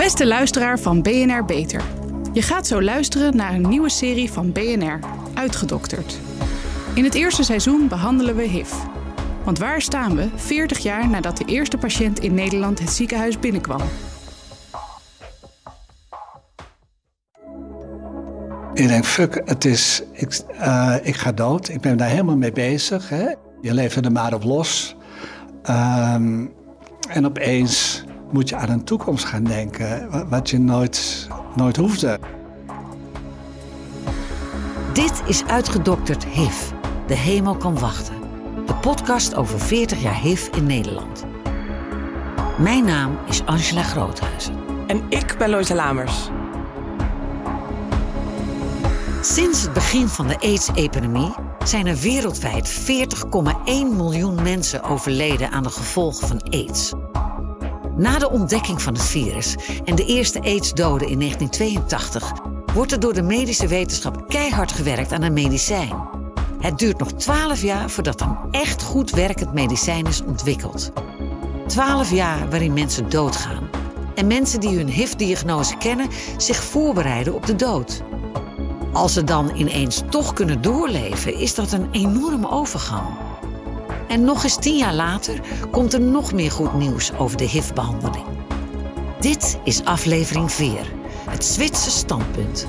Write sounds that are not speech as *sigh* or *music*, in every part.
Beste luisteraar van BNR Beter. Je gaat zo luisteren naar een nieuwe serie van BNR, Uitgedokterd. In het eerste seizoen behandelen we HIV. Want waar staan we 40 jaar nadat de eerste patiënt in Nederland het ziekenhuis binnenkwam? Ik denk, fuck, het is, ik, uh, ik ga dood. Ik ben daar helemaal mee bezig. Hè? Je leeft er maar op los. Um, en opeens moet je aan een toekomst gaan denken, wat je nooit, nooit hoefde. Dit is Uitgedokterd HIV. De hemel kan wachten. De podcast over 40 jaar HIV in Nederland. Mijn naam is Angela Groothuizen. En ik ben Loisa Lamers. Sinds het begin van de AIDS-epidemie zijn er wereldwijd 40,1 miljoen mensen overleden aan de gevolgen van AIDS. Na de ontdekking van het virus en de eerste AIDS-doden in 1982 wordt er door de medische wetenschap keihard gewerkt aan een medicijn. Het duurt nog 12 jaar voordat een echt goed werkend medicijn is ontwikkeld. 12 jaar waarin mensen doodgaan. En mensen die hun HIV-diagnose kennen zich voorbereiden op de dood. Als ze dan ineens toch kunnen doorleven, is dat een enorme overgang. En nog eens tien jaar later komt er nog meer goed nieuws over de HIV-behandeling. Dit is aflevering 4, het Zwitserse standpunt.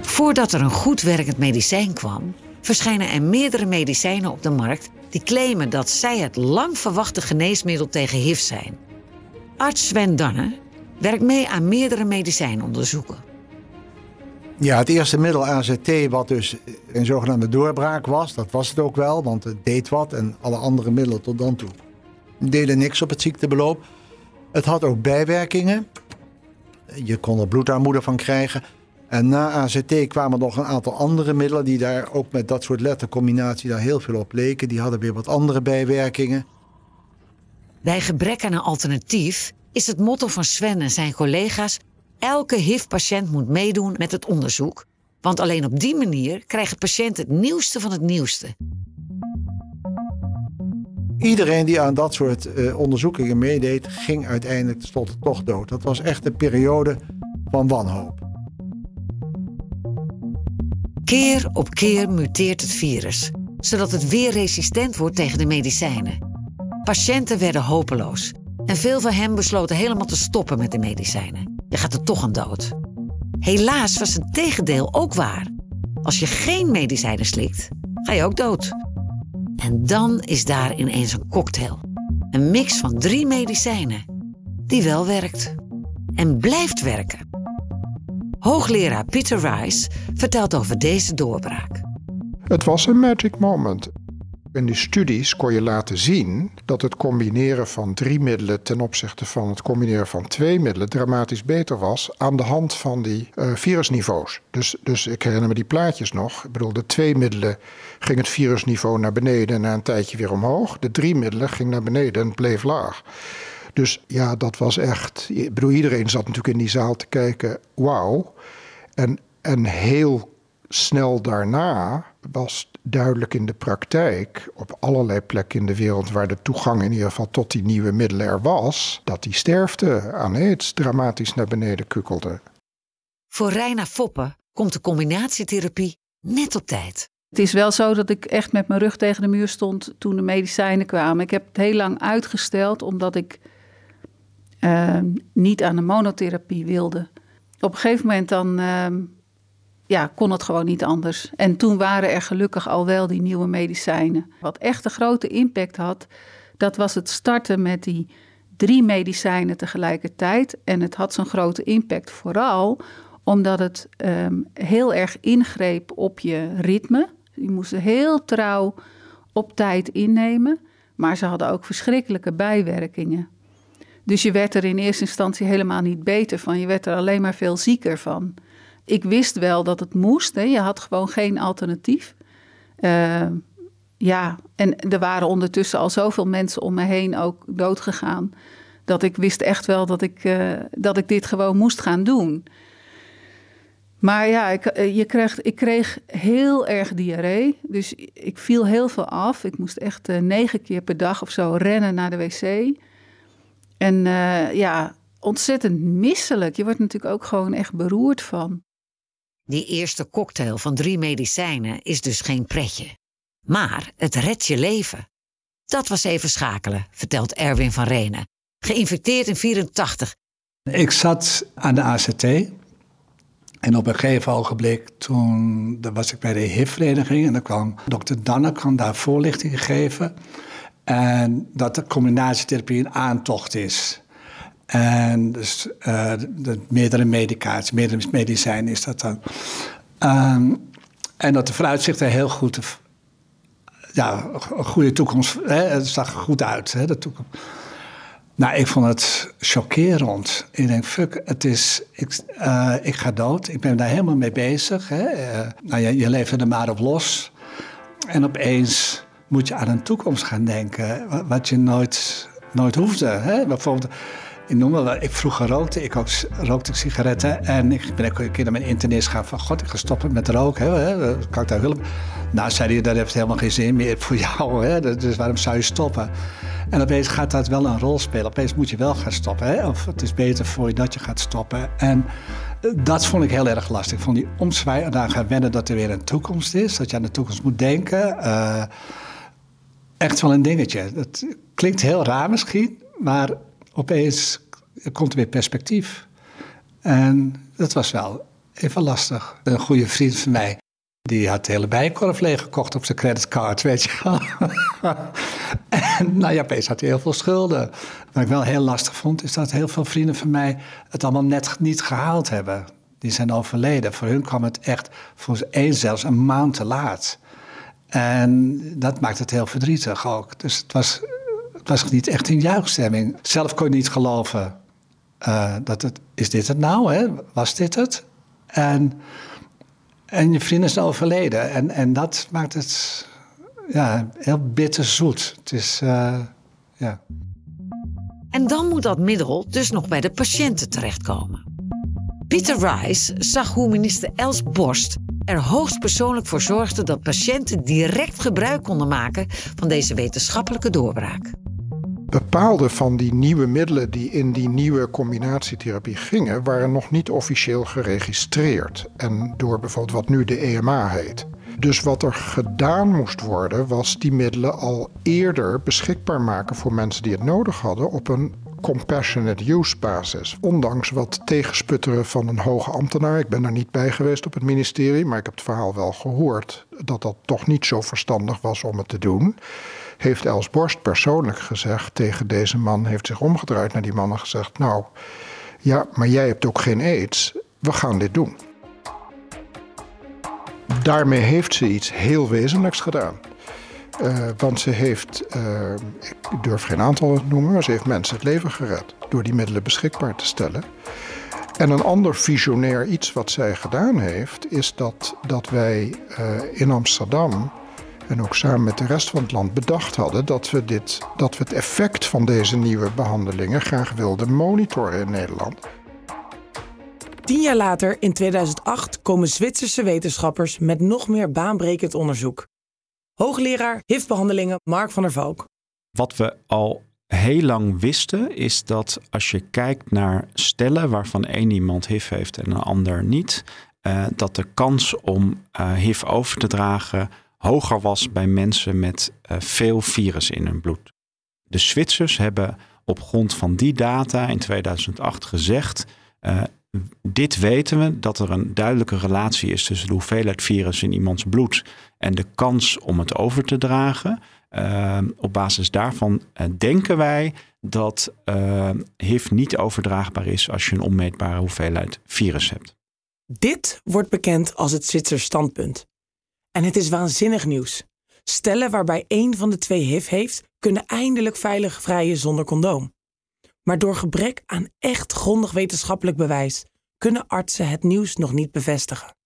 Voordat er een goed werkend medicijn kwam, verschijnen er meerdere medicijnen op de markt die claimen dat zij het lang verwachte geneesmiddel tegen HIV zijn. Arts Sven Danne werkt mee aan meerdere medicijnonderzoeken. Ja, het eerste middel AZT, wat dus een zogenaamde doorbraak was, dat was het ook wel, want het deed wat en alle andere middelen tot dan toe deden niks op het ziektebeloop. Het had ook bijwerkingen. Je kon er bloedarmoede van krijgen. En na AZT kwamen nog een aantal andere middelen die daar ook met dat soort lettercombinatie daar heel veel op leken. Die hadden weer wat andere bijwerkingen. Bij gebrek aan een alternatief is het motto van Sven en zijn collega's Elke HIV-patiënt moet meedoen met het onderzoek, want alleen op die manier krijgt patiënt het nieuwste van het nieuwste. Iedereen die aan dat soort uh, onderzoekingen meedeed, ging uiteindelijk tot toch dood. Dat was echt een periode van wanhoop. Keer op keer muteert het virus, zodat het weer resistent wordt tegen de medicijnen. Patiënten werden hopeloos en veel van hen besloten helemaal te stoppen met de medicijnen. Je gaat er toch aan dood. Helaas was het tegendeel ook waar. Als je geen medicijnen slikt, ga je ook dood. En dan is daar ineens een cocktail. Een mix van drie medicijnen. Die wel werkt. En blijft werken. Hoogleraar Peter Rice vertelt over deze doorbraak. Het was een magic moment. In die studies kon je laten zien dat het combineren van drie middelen ten opzichte van het combineren van twee middelen dramatisch beter was aan de hand van die uh, virusniveaus. Dus, dus ik herinner me die plaatjes nog. Ik bedoel, de twee middelen ging het virusniveau naar beneden en na een tijdje weer omhoog. De drie middelen ging naar beneden en bleef laag. Dus ja, dat was echt. Ik bedoel, iedereen zat natuurlijk in die zaal te kijken. Wauw. En, en heel snel daarna was duidelijk in de praktijk, op allerlei plekken in de wereld waar de toegang in ieder geval tot die nieuwe middelen er was, dat die sterfte aan aids dramatisch naar beneden kukkelde. Voor Reina Foppen komt de combinatietherapie net op tijd. Het is wel zo dat ik echt met mijn rug tegen de muur stond toen de medicijnen kwamen. Ik heb het heel lang uitgesteld omdat ik uh, niet aan de monotherapie wilde. Op een gegeven moment dan uh, ja, kon het gewoon niet anders. En toen waren er gelukkig al wel die nieuwe medicijnen. Wat echt een grote impact had, dat was het starten met die drie medicijnen tegelijkertijd. En het had zo'n grote impact vooral omdat het um, heel erg ingreep op je ritme. Je moest heel trouw op tijd innemen, maar ze hadden ook verschrikkelijke bijwerkingen. Dus je werd er in eerste instantie helemaal niet beter van. Je werd er alleen maar veel zieker van ik wist wel dat het moest. Hè. Je had gewoon geen alternatief. Uh, ja, en er waren ondertussen al zoveel mensen om me heen ook doodgegaan. Dat ik wist echt wel dat ik, uh, dat ik dit gewoon moest gaan doen. Maar ja, ik, eh, je kreeg, ik kreeg heel erg diarree. Dus ik viel heel veel af. Ik moest echt uh, negen keer per dag of zo rennen naar de wc. En ja, ontzettend misselijk. Je wordt natuurlijk ook gewoon echt beroerd van. Die eerste cocktail van drie medicijnen is dus geen pretje. Maar het redt je leven. Dat was even schakelen, vertelt Erwin van Renen. Geïnfecteerd in 84. Ik zat aan de ACT. En op een gegeven ogenblik, toen was ik bij de HIV-vereniging... en dan kwam dokter Danne kwam daar voorlichting geven... en dat de combinatietherapie een aantocht is... En dus de, meerdere medicatie, meerdere medicijnen is dat dan. Um, en dat de vooruitzichten heel goed, ja, een goede toekomst, hè, het zag goed uit, hè, toekomst. Nou, ik vond het chockerend. Ik denk, fuck, het is, ik, uh, ik ga dood. Ik ben daar helemaal mee bezig. Hè. Nou, je, je leeft er maar op los. En opeens moet je aan een toekomst gaan denken, wat je nooit, nooit hoefde. Hè. Bijvoorbeeld ik noem wel, ik vroeger rookte, ik ook, rookte sigaretten. En ik ben ook een keer naar mijn internist gaan van... God, ik ga stoppen met roken, hè, kan ik daar hulp? Nou, zei hij, dat heeft helemaal geen zin meer voor jou, hè, dus waarom zou je stoppen? En opeens gaat dat wel een rol spelen. Opeens moet je wel gaan stoppen, hè? of het is beter voor je dat je gaat stoppen. En eh, dat vond ik heel erg lastig. Ik vond die omzwaai en dan gaan wennen dat er weer een toekomst is. Dat je aan de toekomst moet denken. Uh, echt wel een dingetje. Dat klinkt heel raar misschien, maar opeens komt er weer perspectief. En dat was wel even lastig. Een goede vriend van mij, die had de hele bijenkorf leeggekocht op zijn creditcard, weet je wel. *laughs* en nou ja, opeens had hij heel veel schulden. Wat ik wel heel lastig vond, is dat heel veel vrienden van mij het allemaal net niet gehaald hebben. Die zijn overleden. Voor hun kwam het echt voor één zelfs een maand te laat. En dat maakt het heel verdrietig ook. Dus het was was niet echt een juichstemming. Zelf kon je niet geloven uh, dat het, is dit het nou? Hè? Was dit het? En, en je vriend is overleden. En, en dat maakt het ja, heel bitterzoet. Het is, uh, ja. En dan moet dat middel dus nog bij de patiënten terechtkomen. Pieter Rice zag hoe minister Els Borst er hoogstpersoonlijk voor zorgde dat patiënten direct gebruik konden maken van deze wetenschappelijke doorbraak bepaalde van die nieuwe middelen die in die nieuwe combinatietherapie gingen, waren nog niet officieel geregistreerd. En door bijvoorbeeld wat nu de EMA heet. Dus wat er gedaan moest worden, was die middelen al eerder beschikbaar maken voor mensen die het nodig hadden op een compassionate use basis. Ondanks wat tegensputteren van een hoge ambtenaar. Ik ben er niet bij geweest op het ministerie, maar ik heb het verhaal wel gehoord dat dat toch niet zo verstandig was om het te doen heeft Els Borst persoonlijk gezegd tegen deze man, heeft zich omgedraaid naar die man en gezegd: Nou, ja, maar jij hebt ook geen aids, we gaan dit doen. Daarmee heeft ze iets heel wezenlijks gedaan. Uh, want ze heeft, uh, ik durf geen aantal te noemen, maar ze heeft mensen het leven gered door die middelen beschikbaar te stellen. En een ander visionair iets wat zij gedaan heeft, is dat, dat wij uh, in Amsterdam en ook samen met de rest van het land bedacht hadden dat we, dit, dat we het effect van deze nieuwe behandelingen graag wilden monitoren in Nederland. Tien jaar later, in 2008, komen Zwitserse wetenschappers met nog meer baanbrekend onderzoek. Hoogleraar HIV-behandelingen Mark van der Valk. Wat we al heel lang wisten, is dat als je kijkt naar stellen waarvan één iemand HIV heeft en een ander niet, uh, dat de kans om uh, HIV over te dragen hoger was bij mensen met uh, veel virus in hun bloed. De Zwitsers hebben op grond van die data in 2008 gezegd: uh, dit weten we dat er een duidelijke relatie is tussen de hoeveelheid virus in iemands bloed en de kans om het over te dragen. Uh, op basis daarvan denken wij dat HIV niet overdraagbaar is als je een onmeetbare hoeveelheid virus hebt. Dit wordt bekend als het Zwitsers standpunt. En het is waanzinnig nieuws. Stellen waarbij één van de twee HIV heeft, kunnen eindelijk veilig vrijen zonder condoom. Maar door gebrek aan echt grondig wetenschappelijk bewijs kunnen artsen het nieuws nog niet bevestigen.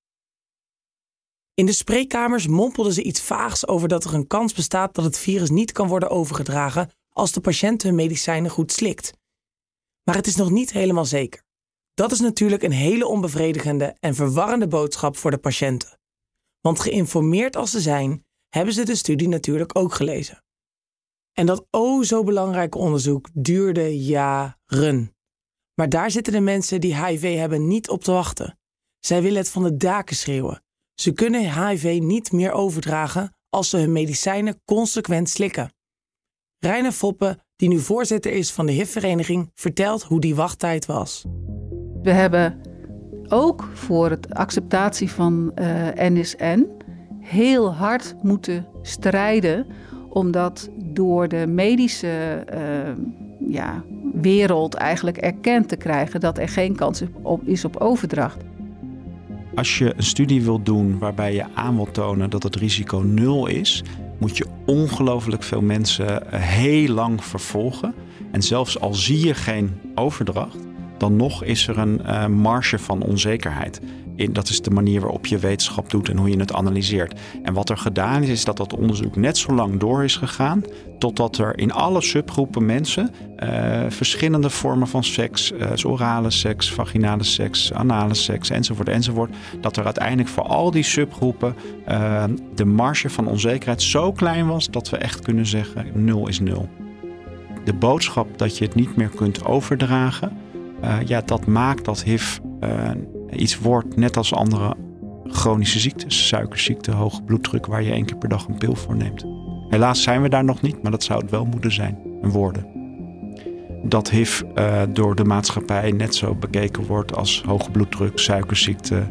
In de spreekkamers mompelden ze iets vaags over dat er een kans bestaat dat het virus niet kan worden overgedragen als de patiënt hun medicijnen goed slikt. Maar het is nog niet helemaal zeker. Dat is natuurlijk een hele onbevredigende en verwarrende boodschap voor de patiënten. Want geïnformeerd als ze zijn, hebben ze de studie natuurlijk ook gelezen. En dat o zo belangrijke onderzoek duurde jaren. Maar daar zitten de mensen die HIV hebben niet op te wachten. Zij willen het van de daken schreeuwen. Ze kunnen HIV niet meer overdragen als ze hun medicijnen consequent slikken. Reine Foppe, die nu voorzitter is van de HIV-vereniging, vertelt hoe die wachttijd was. We hebben ook voor het acceptatie van uh, eh, NSN heel hard moeten strijden, omdat door de medische uh, ja, wereld eigenlijk erkend te krijgen dat er geen kans op, is op overdracht. Als je een studie wilt doen waarbij je aan wilt tonen dat het risico nul is, moet je ongelooflijk veel mensen eh, heel lang vervolgen. En zelfs al zie je geen overdracht, dan nog is er een uh, marge van onzekerheid. In, dat is de manier waarop je wetenschap doet en hoe je het analyseert. En wat er gedaan is, is dat dat onderzoek net zo lang door is gegaan. Totdat er in alle subgroepen mensen uh, verschillende vormen van seks, uh, orale seks, vaginale seks, anale seks enzovoort enzovoort. Dat er uiteindelijk voor al die subgroepen de marge van onzekerheid zo klein was dat we echt kunnen zeggen: nul is nul. De boodschap dat je het niet meer kunt overdragen uh, ja, dat maakt dat HIV uh, iets wordt net als andere chronische ziektes, suikerziekte, hoge bloeddruk, waar je één keer per dag een pil voor neemt. Helaas zijn we daar nog niet, maar dat zou het wel moeten zijn en worden. Dat HIV uh, door de maatschappij net zo bekeken wordt als hoge bloeddruk, suikerziekte,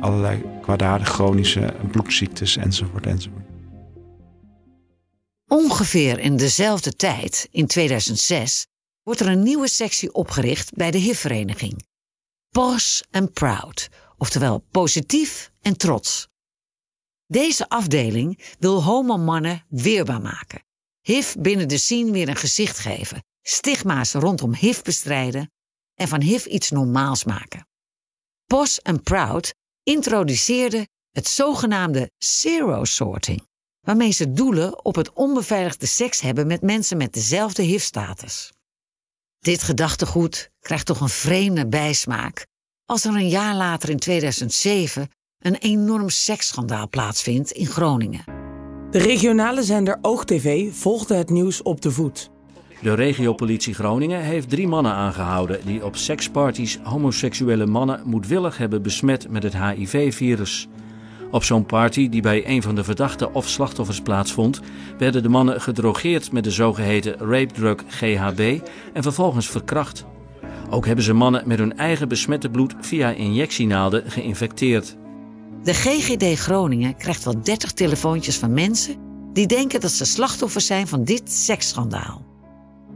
allerlei kwaadaardige chronische bloedziektes enzovoort enzovoort. Ongeveer in dezelfde tijd, in 2006, wordt er een nieuwe sectie opgericht bij de HIV-vereniging. Pos and Proud, oftewel positief en trots. Deze afdeling wil homomannen weerbaar maken, HIV binnen de scene weer een gezicht geven, stigma's rondom HIV bestrijden en van HIV iets normaals maken. Pos and Proud introduceerde het zogenaamde zero sorting, waarmee ze doelen op het onbeveiligde seks hebben met mensen met dezelfde HIV-status. Dit gedachtegoed krijgt toch een vreemde bijsmaak als er een jaar later in 2007 een enorm seksschandaal plaatsvindt in Groningen. De regionale zender OogTV volgde het nieuws op de voet. De regiopolitie Groningen heeft drie mannen aangehouden die op seksparties homoseksuele mannen moedwillig hebben besmet met het HIV-virus. Op zo'n party die bij een van de verdachten of slachtoffers plaatsvond, werden de mannen gedrogeerd met de zogeheten rape drug GHB en vervolgens verkracht. Ook hebben ze mannen met hun eigen besmette bloed via injectienaalden geïnfecteerd. De GGD Groningen krijgt wel 30 telefoontjes van mensen die denken dat ze slachtoffers zijn van dit seksschandaal.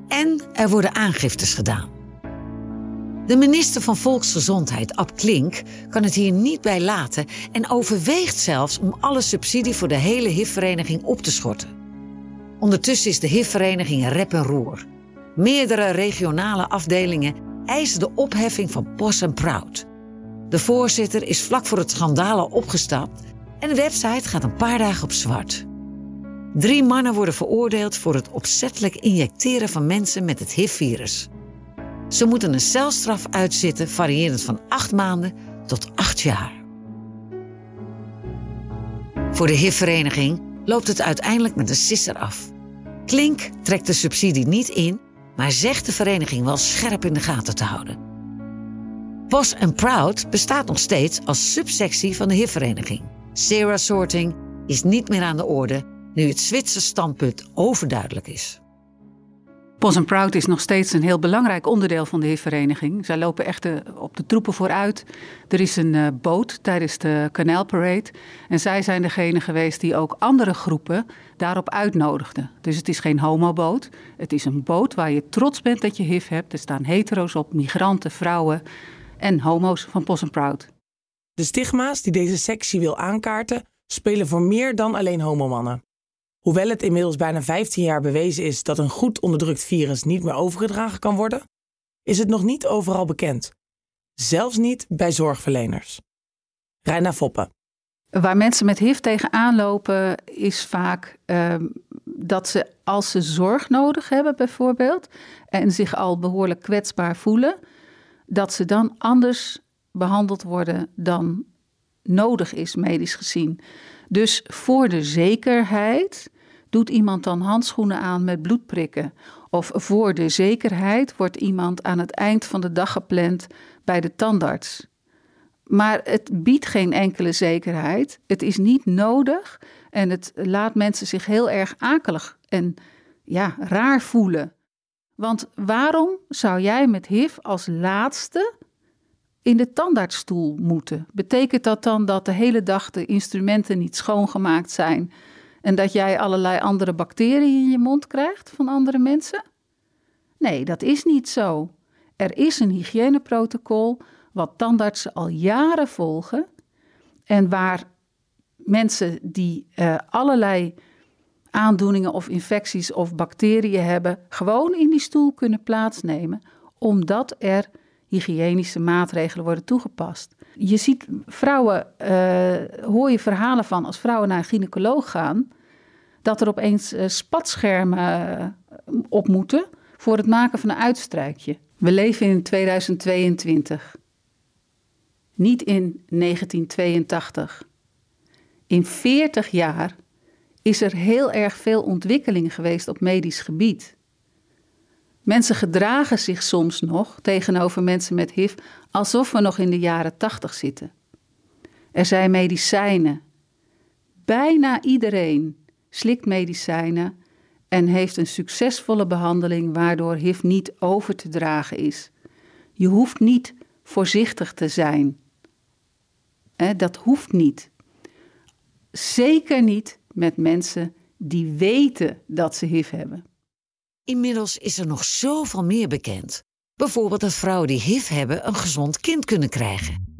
En er worden aangiftes gedaan. De minister van Volksgezondheid, Ab Klink, kan het hier niet bij laten en overweegt zelfs om alle subsidie voor de hele HIV-vereniging op te schorten. Ondertussen is de HIV-vereniging rep en roer. Meerdere regionale afdelingen eisen de opheffing van Pos en Proud. De voorzitter is vlak voor het schandalen opgestapt en de website gaat een paar dagen op zwart. Drie mannen worden veroordeeld voor het opzettelijk injecteren van mensen met het HIV-virus. Ze moeten een celstraf uitzitten variërend van acht maanden tot acht jaar. Voor de HIV-vereniging loopt het uiteindelijk met een sisser af. Klink trekt de subsidie niet in, maar zegt de vereniging wel scherp in de gaten te houden. Pos Proud bestaat nog steeds als subsectie van de HIV-vereniging. Sarah Sorting is niet meer aan de orde nu het Zwitserse standpunt overduidelijk is. Pos Proud is nog steeds een heel belangrijk onderdeel van de HIV-vereniging. Zij lopen echt eh, op de troepen vooruit. Er is een uh, boot tijdens de Parade. En zij zijn degene geweest die ook andere groepen daarop uitnodigden. Dus het is geen homoboot. Het is een boot waar je trots bent dat je HIV hebt. Er staan hetero's op, migranten, vrouwen en homo's van Pos Proud. De stigma's die deze sectie wil aankaarten... spelen voor meer dan alleen homomannen. Hoewel het inmiddels bijna 15 jaar bewezen is dat een goed onderdrukt virus niet meer overgedragen kan worden, is het nog niet overal bekend. Zelfs niet bij zorgverleners. Reina Foppe. Waar mensen met HIV tegenaan lopen, is vaak ehm, dat ze als ze zorg nodig hebben, bijvoorbeeld, en zich al behoorlijk kwetsbaar voelen, dat ze dan anders behandeld worden dan nodig is, medisch gezien. Dus voor de zekerheid doet iemand dan handschoenen aan met bloedprikken. Of voor de zekerheid wordt iemand aan het eind van de dag gepland bij de tandarts. Maar het biedt geen enkele zekerheid. Het is niet nodig en het laat mensen zich heel erg akelig en ja, raar voelen. Want waarom zou jij met HIV als laatste in de tandartsstoel moeten? Betekent dat dan dat de hele dag de instrumenten niet schoongemaakt zijn en dat jij allerlei andere bacteriën in je mond krijgt van andere mensen? Nee, dat is niet zo. Er is een hygiëneprotocol wat tandartsen al jaren volgen en waar mensen die uh, allerlei aandoeningen of infecties of bacteriën hebben, gewoon in die stoel kunnen plaatsnemen, omdat er hygiënische maatregelen worden toegepast. Je ziet vrouwen, uh, hoor je verhalen van als vrouwen naar een gynaecoloog gaan, dat er opeens uh, spatschermen op moeten voor het maken van een uitstrijkje. We leven in 2022. Niet in 1982. In 40 jaar is er heel erg veel ontwikkeling geweest op medisch gebied. Mensen gedragen zich soms nog tegenover mensen met HIV alsof we nog in de jaren 80 zitten. Er zijn medicijnen. Bijna iedereen slikt medicijnen en heeft een succesvolle behandeling waardoor HIV niet over te dragen is. Je hoeft niet voorzichtig te zijn. dat hoeft niet. Zeker niet met mensen die weten dat ze HIV hebben. Inmiddels is er nog zoveel meer bekend. Bijvoorbeeld dat vrouwen die HIV hebben een gezond kind kunnen krijgen.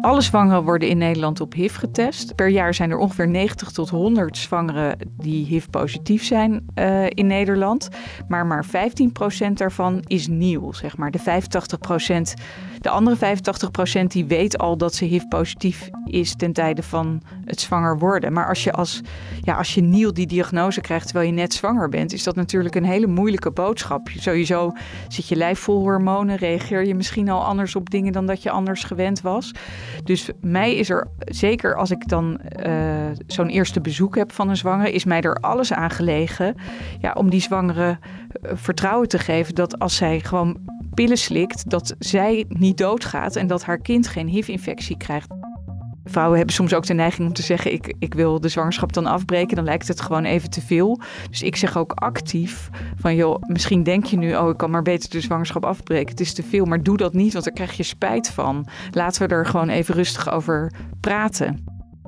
Alle zwangeren worden in Nederland op HIV getest. Per jaar zijn er ongeveer 90 tot 100 zwangeren die HIV-positief zijn uh, in Nederland. Maar maar 15% daarvan is nieuw, zeg maar. De 85%, de andere 85% die weet al dat ze HIV-positief is ten tijde van het zwanger worden. Maar als je als, ja, als je nieuw die diagnose krijgt terwijl je net zwanger bent, is dat natuurlijk een hele moeilijke boodschap. Sowieso zit je lijf vol hormonen, reageer je misschien al anders op dingen dan dat je anders gewend was. Dus mij is er, zeker als ik dan uh, zo'n eerste bezoek heb van een zwangere, is mij er alles aan gelegen ja, om die zwangere uh, vertrouwen te geven dat als zij gewoon pillen slikt, dat zij niet doodgaat en dat haar kind geen HIV-infectie krijgt. Vrouwen hebben soms ook de neiging om te zeggen: ik, ik wil de zwangerschap dan afbreken. Dan lijkt het gewoon even te veel. Dus ik zeg ook actief: van joh, misschien denk je nu: oh, ik kan maar beter de zwangerschap afbreken. Het is te veel, maar doe dat niet, want daar krijg je spijt van. Laten we er gewoon even rustig over praten.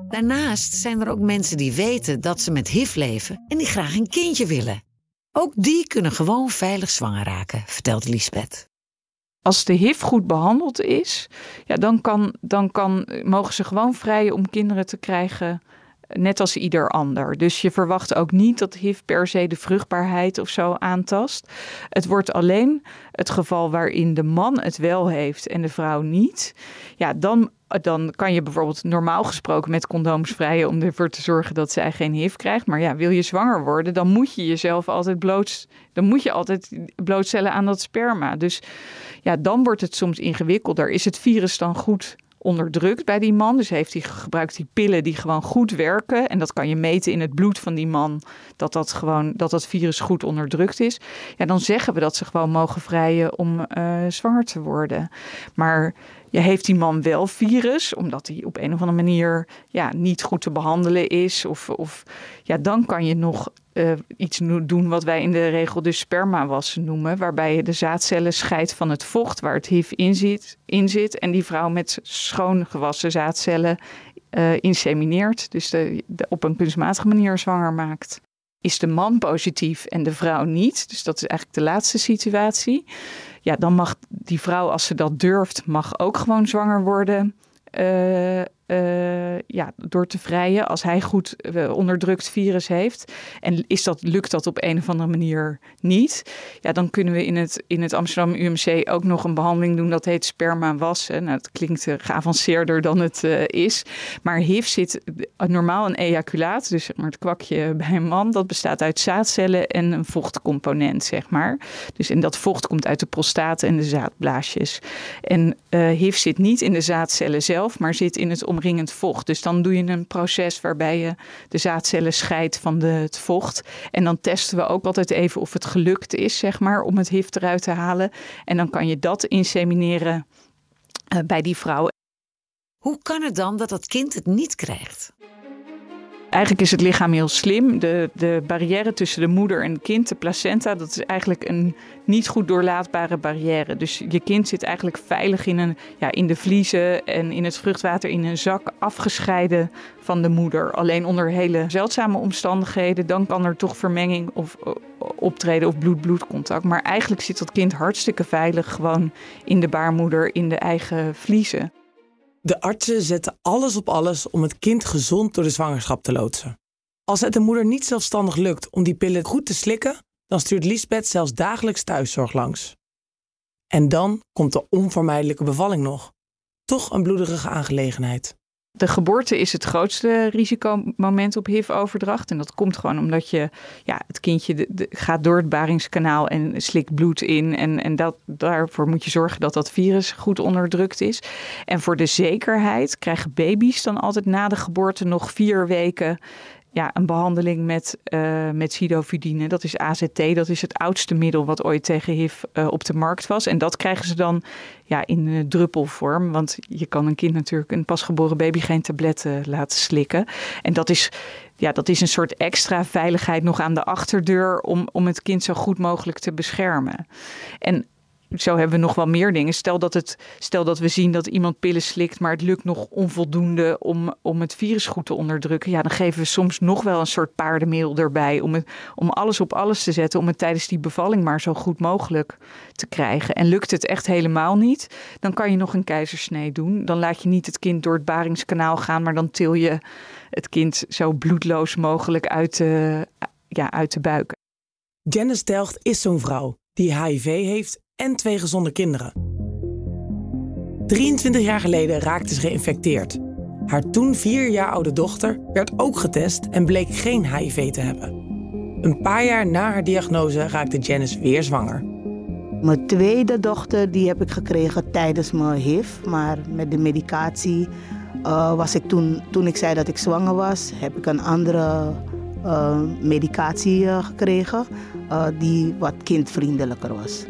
Daarnaast zijn er ook mensen die weten dat ze met HIV leven en die graag een kindje willen. Ook die kunnen gewoon veilig zwanger raken, vertelt Lisbeth als de HIV goed behandeld is, ja, dan, kan, dan kan, mogen ze gewoon vrij om kinderen te krijgen, net als ieder ander. Dus je verwacht ook niet dat HIV per se de vruchtbaarheid of zo aantast. Het wordt alleen het geval waarin de man het wel heeft en de vrouw niet. Ja, dan dan kan je bijvoorbeeld normaal gesproken met condooms vrijen om ervoor te zorgen dat zij geen HIV krijgt. Maar ja, wil je zwanger worden, dan moet je jezelf altijd bloot, dan moet je altijd blootstellen aan dat sperma. Dus ja, dan wordt het soms ingewikkelder. Is het virus dan goed onderdrukt bij die man. Dus heeft hij gebruikt die pillen die gewoon goed werken. En dat kan je meten in het bloed van die man. Dat dat gewoon dat dat virus goed onderdrukt is. Ja, dan zeggen we dat ze gewoon mogen vrijen om uh, zwanger te worden. Maar je heeft die man wel virus, omdat hij op een of andere manier ja, niet goed te behandelen is. Of, of ja, dan kan je nog uh, iets doen wat wij in de regel dus spermawassen noemen. Waarbij je de zaadcellen scheidt van het vocht waar het HIV in zit. In zit en die vrouw met schoon gewassen zaadcellen uh, insemineert. Dus de, op een kunstmatige manier zwanger maakt. Is de man positief en de vrouw niet? Dus dat is eigenlijk de laatste situatie ja, dan mag die vrouw, als ze dat durft, mag ook gewoon zwanger worden. Uh, uh, ja, door te vrijen als hij goed uh, onderdrukt virus heeft. En is dat, lukt dat op een of andere manier niet, ja, dan kunnen we in het, in het Amsterdam UMC ook nog een behandeling doen dat heet sperma wassen. Nou, dat klinkt uh, geavanceerder dan het is. Maar HIV zit normaal een ejaculaat, dus zeg maar het kwakje bij een man, dat bestaat uit zaadcellen en een vochtcomponent, zeg maar. Dus en dat vocht komt uit de prostaat en de zaadblaasjes. En HIV zit niet in de zaadcellen zelf, maar zit in het omringend vocht. Dus dan doe je een proces waarbij je de zaadcellen scheidt van de, het vocht. En dan testen we ook altijd even of het gelukt is, zeg maar, om het HIV eruit te halen. En dan kan je dat insemineren uh, bij die vrouw. Hoe kan het dan dat dat kind het niet krijgt? Eigenlijk is het lichaam heel slim. De, de barrière tussen de moeder en het kind, de placenta, dat is eigenlijk een niet goed doorlaatbare barrière. Dus je kind zit eigenlijk veilig in, een, ja, in de vliezen en in het vruchtwater in een zak, afgescheiden van de moeder. Alleen onder hele zeldzame omstandigheden, dan kan er toch vermenging of, optreden of bloed-bloed contact. Maar eigenlijk zit dat kind hartstikke veilig gewoon in de baarmoeder, in de eigen vliezen. De artsen zetten alles op alles om het kind gezond door de zwangerschap te loodsen. Als het de moeder niet zelfstandig lukt om die pillen goed te slikken, dan stuurt Lisbeth zelfs dagelijks thuiszorg langs. En dan komt de onvermijdelijke bevalling nog. Toch een bloederige aangelegenheid. De geboorte is het grootste risicomoment op HIV-overdracht. En dat komt gewoon omdat je, ja, het kindje gaat door het baringskanaal en slikt bloed in. En, en dat, daarvoor moet je zorgen dat dat virus goed onderdrukt is. En voor de zekerheid krijgen baby's dan altijd na de geboorte nog vier weken ja, een behandeling met, uh, met sidofudine. Dat is AZT, dat is het oudste middel wat ooit tegen HIV uh, op de markt was. En dat krijgen ze dan ja, in druppelvorm. Want je kan een kind natuurlijk, een pasgeboren baby, geen tabletten laten slikken. En dat is, ja, dat is een soort extra veiligheid nog aan de achterdeur om, om het kind zo goed mogelijk te beschermen. En zo hebben we nog wel meer dingen. Stel dat, het, stel dat we zien dat iemand pillen slikt, maar het lukt nog onvoldoende om, om het virus goed te onderdrukken. Ja, dan geven we soms nog wel een soort paardenmiddel erbij. Om, het, om alles op alles te zetten. Om het tijdens die bevalling maar zo goed mogelijk te krijgen. En lukt het echt helemaal niet, dan kan je nog een keizersnee doen. Dan laat je niet het kind door het baringskanaal gaan, maar dan til je het kind zo bloedloos mogelijk uit de, ja, uit de buik. Janice Delgt is zo'n vrouw die HIV heeft en twee gezonde kinderen. 23 jaar geleden raakte ze geïnfecteerd. Haar toen vier jaar oude dochter werd ook getest en bleek geen HIV te hebben. Een paar jaar na haar diagnose raakte Janice weer zwanger. Mijn tweede dochter die heb ik gekregen tijdens mijn HIV. Maar met de medicatie uh, was ik toen, toen ik zei dat ik zwanger was, heb ik een andere uh, medicatie uh, gekregen die wat kindvriendelijker was.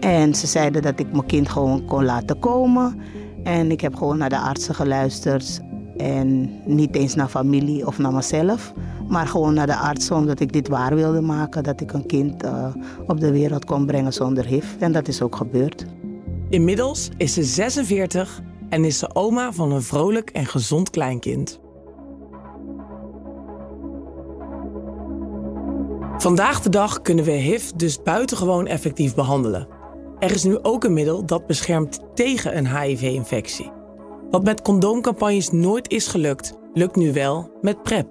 En ze zeiden dat ik mijn kind gewoon kon laten komen. En ik heb gewoon naar de artsen geluisterd. En niet eens naar familie of naar mezelf. Maar gewoon naar de arts, omdat ik dit waar wilde maken. Dat ik een kind uh, op de wereld kon brengen zonder HIV. En dat is ook gebeurd. Inmiddels is ze 46 en is ze oma van een vrolijk en gezond kleinkind. Vandaag de dag kunnen we HIV dus buitengewoon effectief behandelen. Er is nu ook een middel dat beschermt tegen een HIV-infectie. Wat met condoomcampagnes nooit is gelukt, lukt nu wel met PrEP.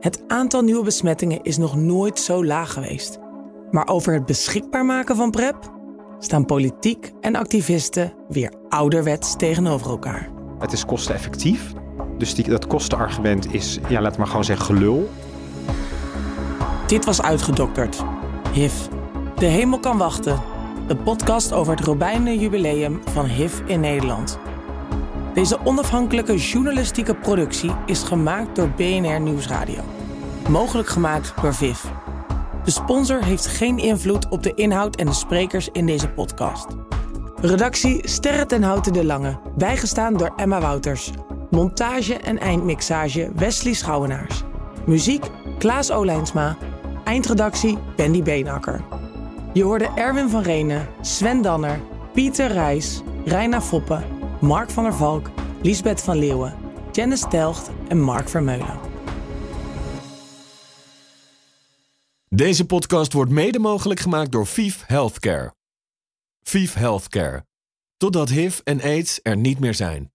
Het aantal nieuwe besmettingen is nog nooit zo laag geweest. Maar over het beschikbaar maken van PrEP staan politiek en activisten weer ouderwets tegenover elkaar. Het is kosteneffectief. Dus die, dat kostenargument is, ja, laat maar gewoon zeggen, gelul. Dit was uitgedokterd. HIV. De hemel kan wachten de podcast over het Robijnen Jubileum van HIV in Nederland. Deze onafhankelijke journalistieke productie is gemaakt door BNR Nieuwsradio. Mogelijk gemaakt door VIV. De sponsor heeft geen invloed op de inhoud en de sprekers in deze podcast. Redactie Sterre ten Houten de Lange, bijgestaan door Emma Wouters. Montage en eindmixage Wesley Schouwenaars. Muziek Klaas Olijnsma. Eindredactie Bendy Beenakker. Je hoorde Erwin van Renen, Sven Danner, Pieter Rijs, Reina Foppe, Mark van der Valk, Liesbeth van Leeuwen, Janice Telgt en Mark Vermeulen. Deze podcast wordt mede mogelijk gemaakt door VIF Healthcare. VIF Healthcare. Totdat HIV en AIDS er niet meer zijn.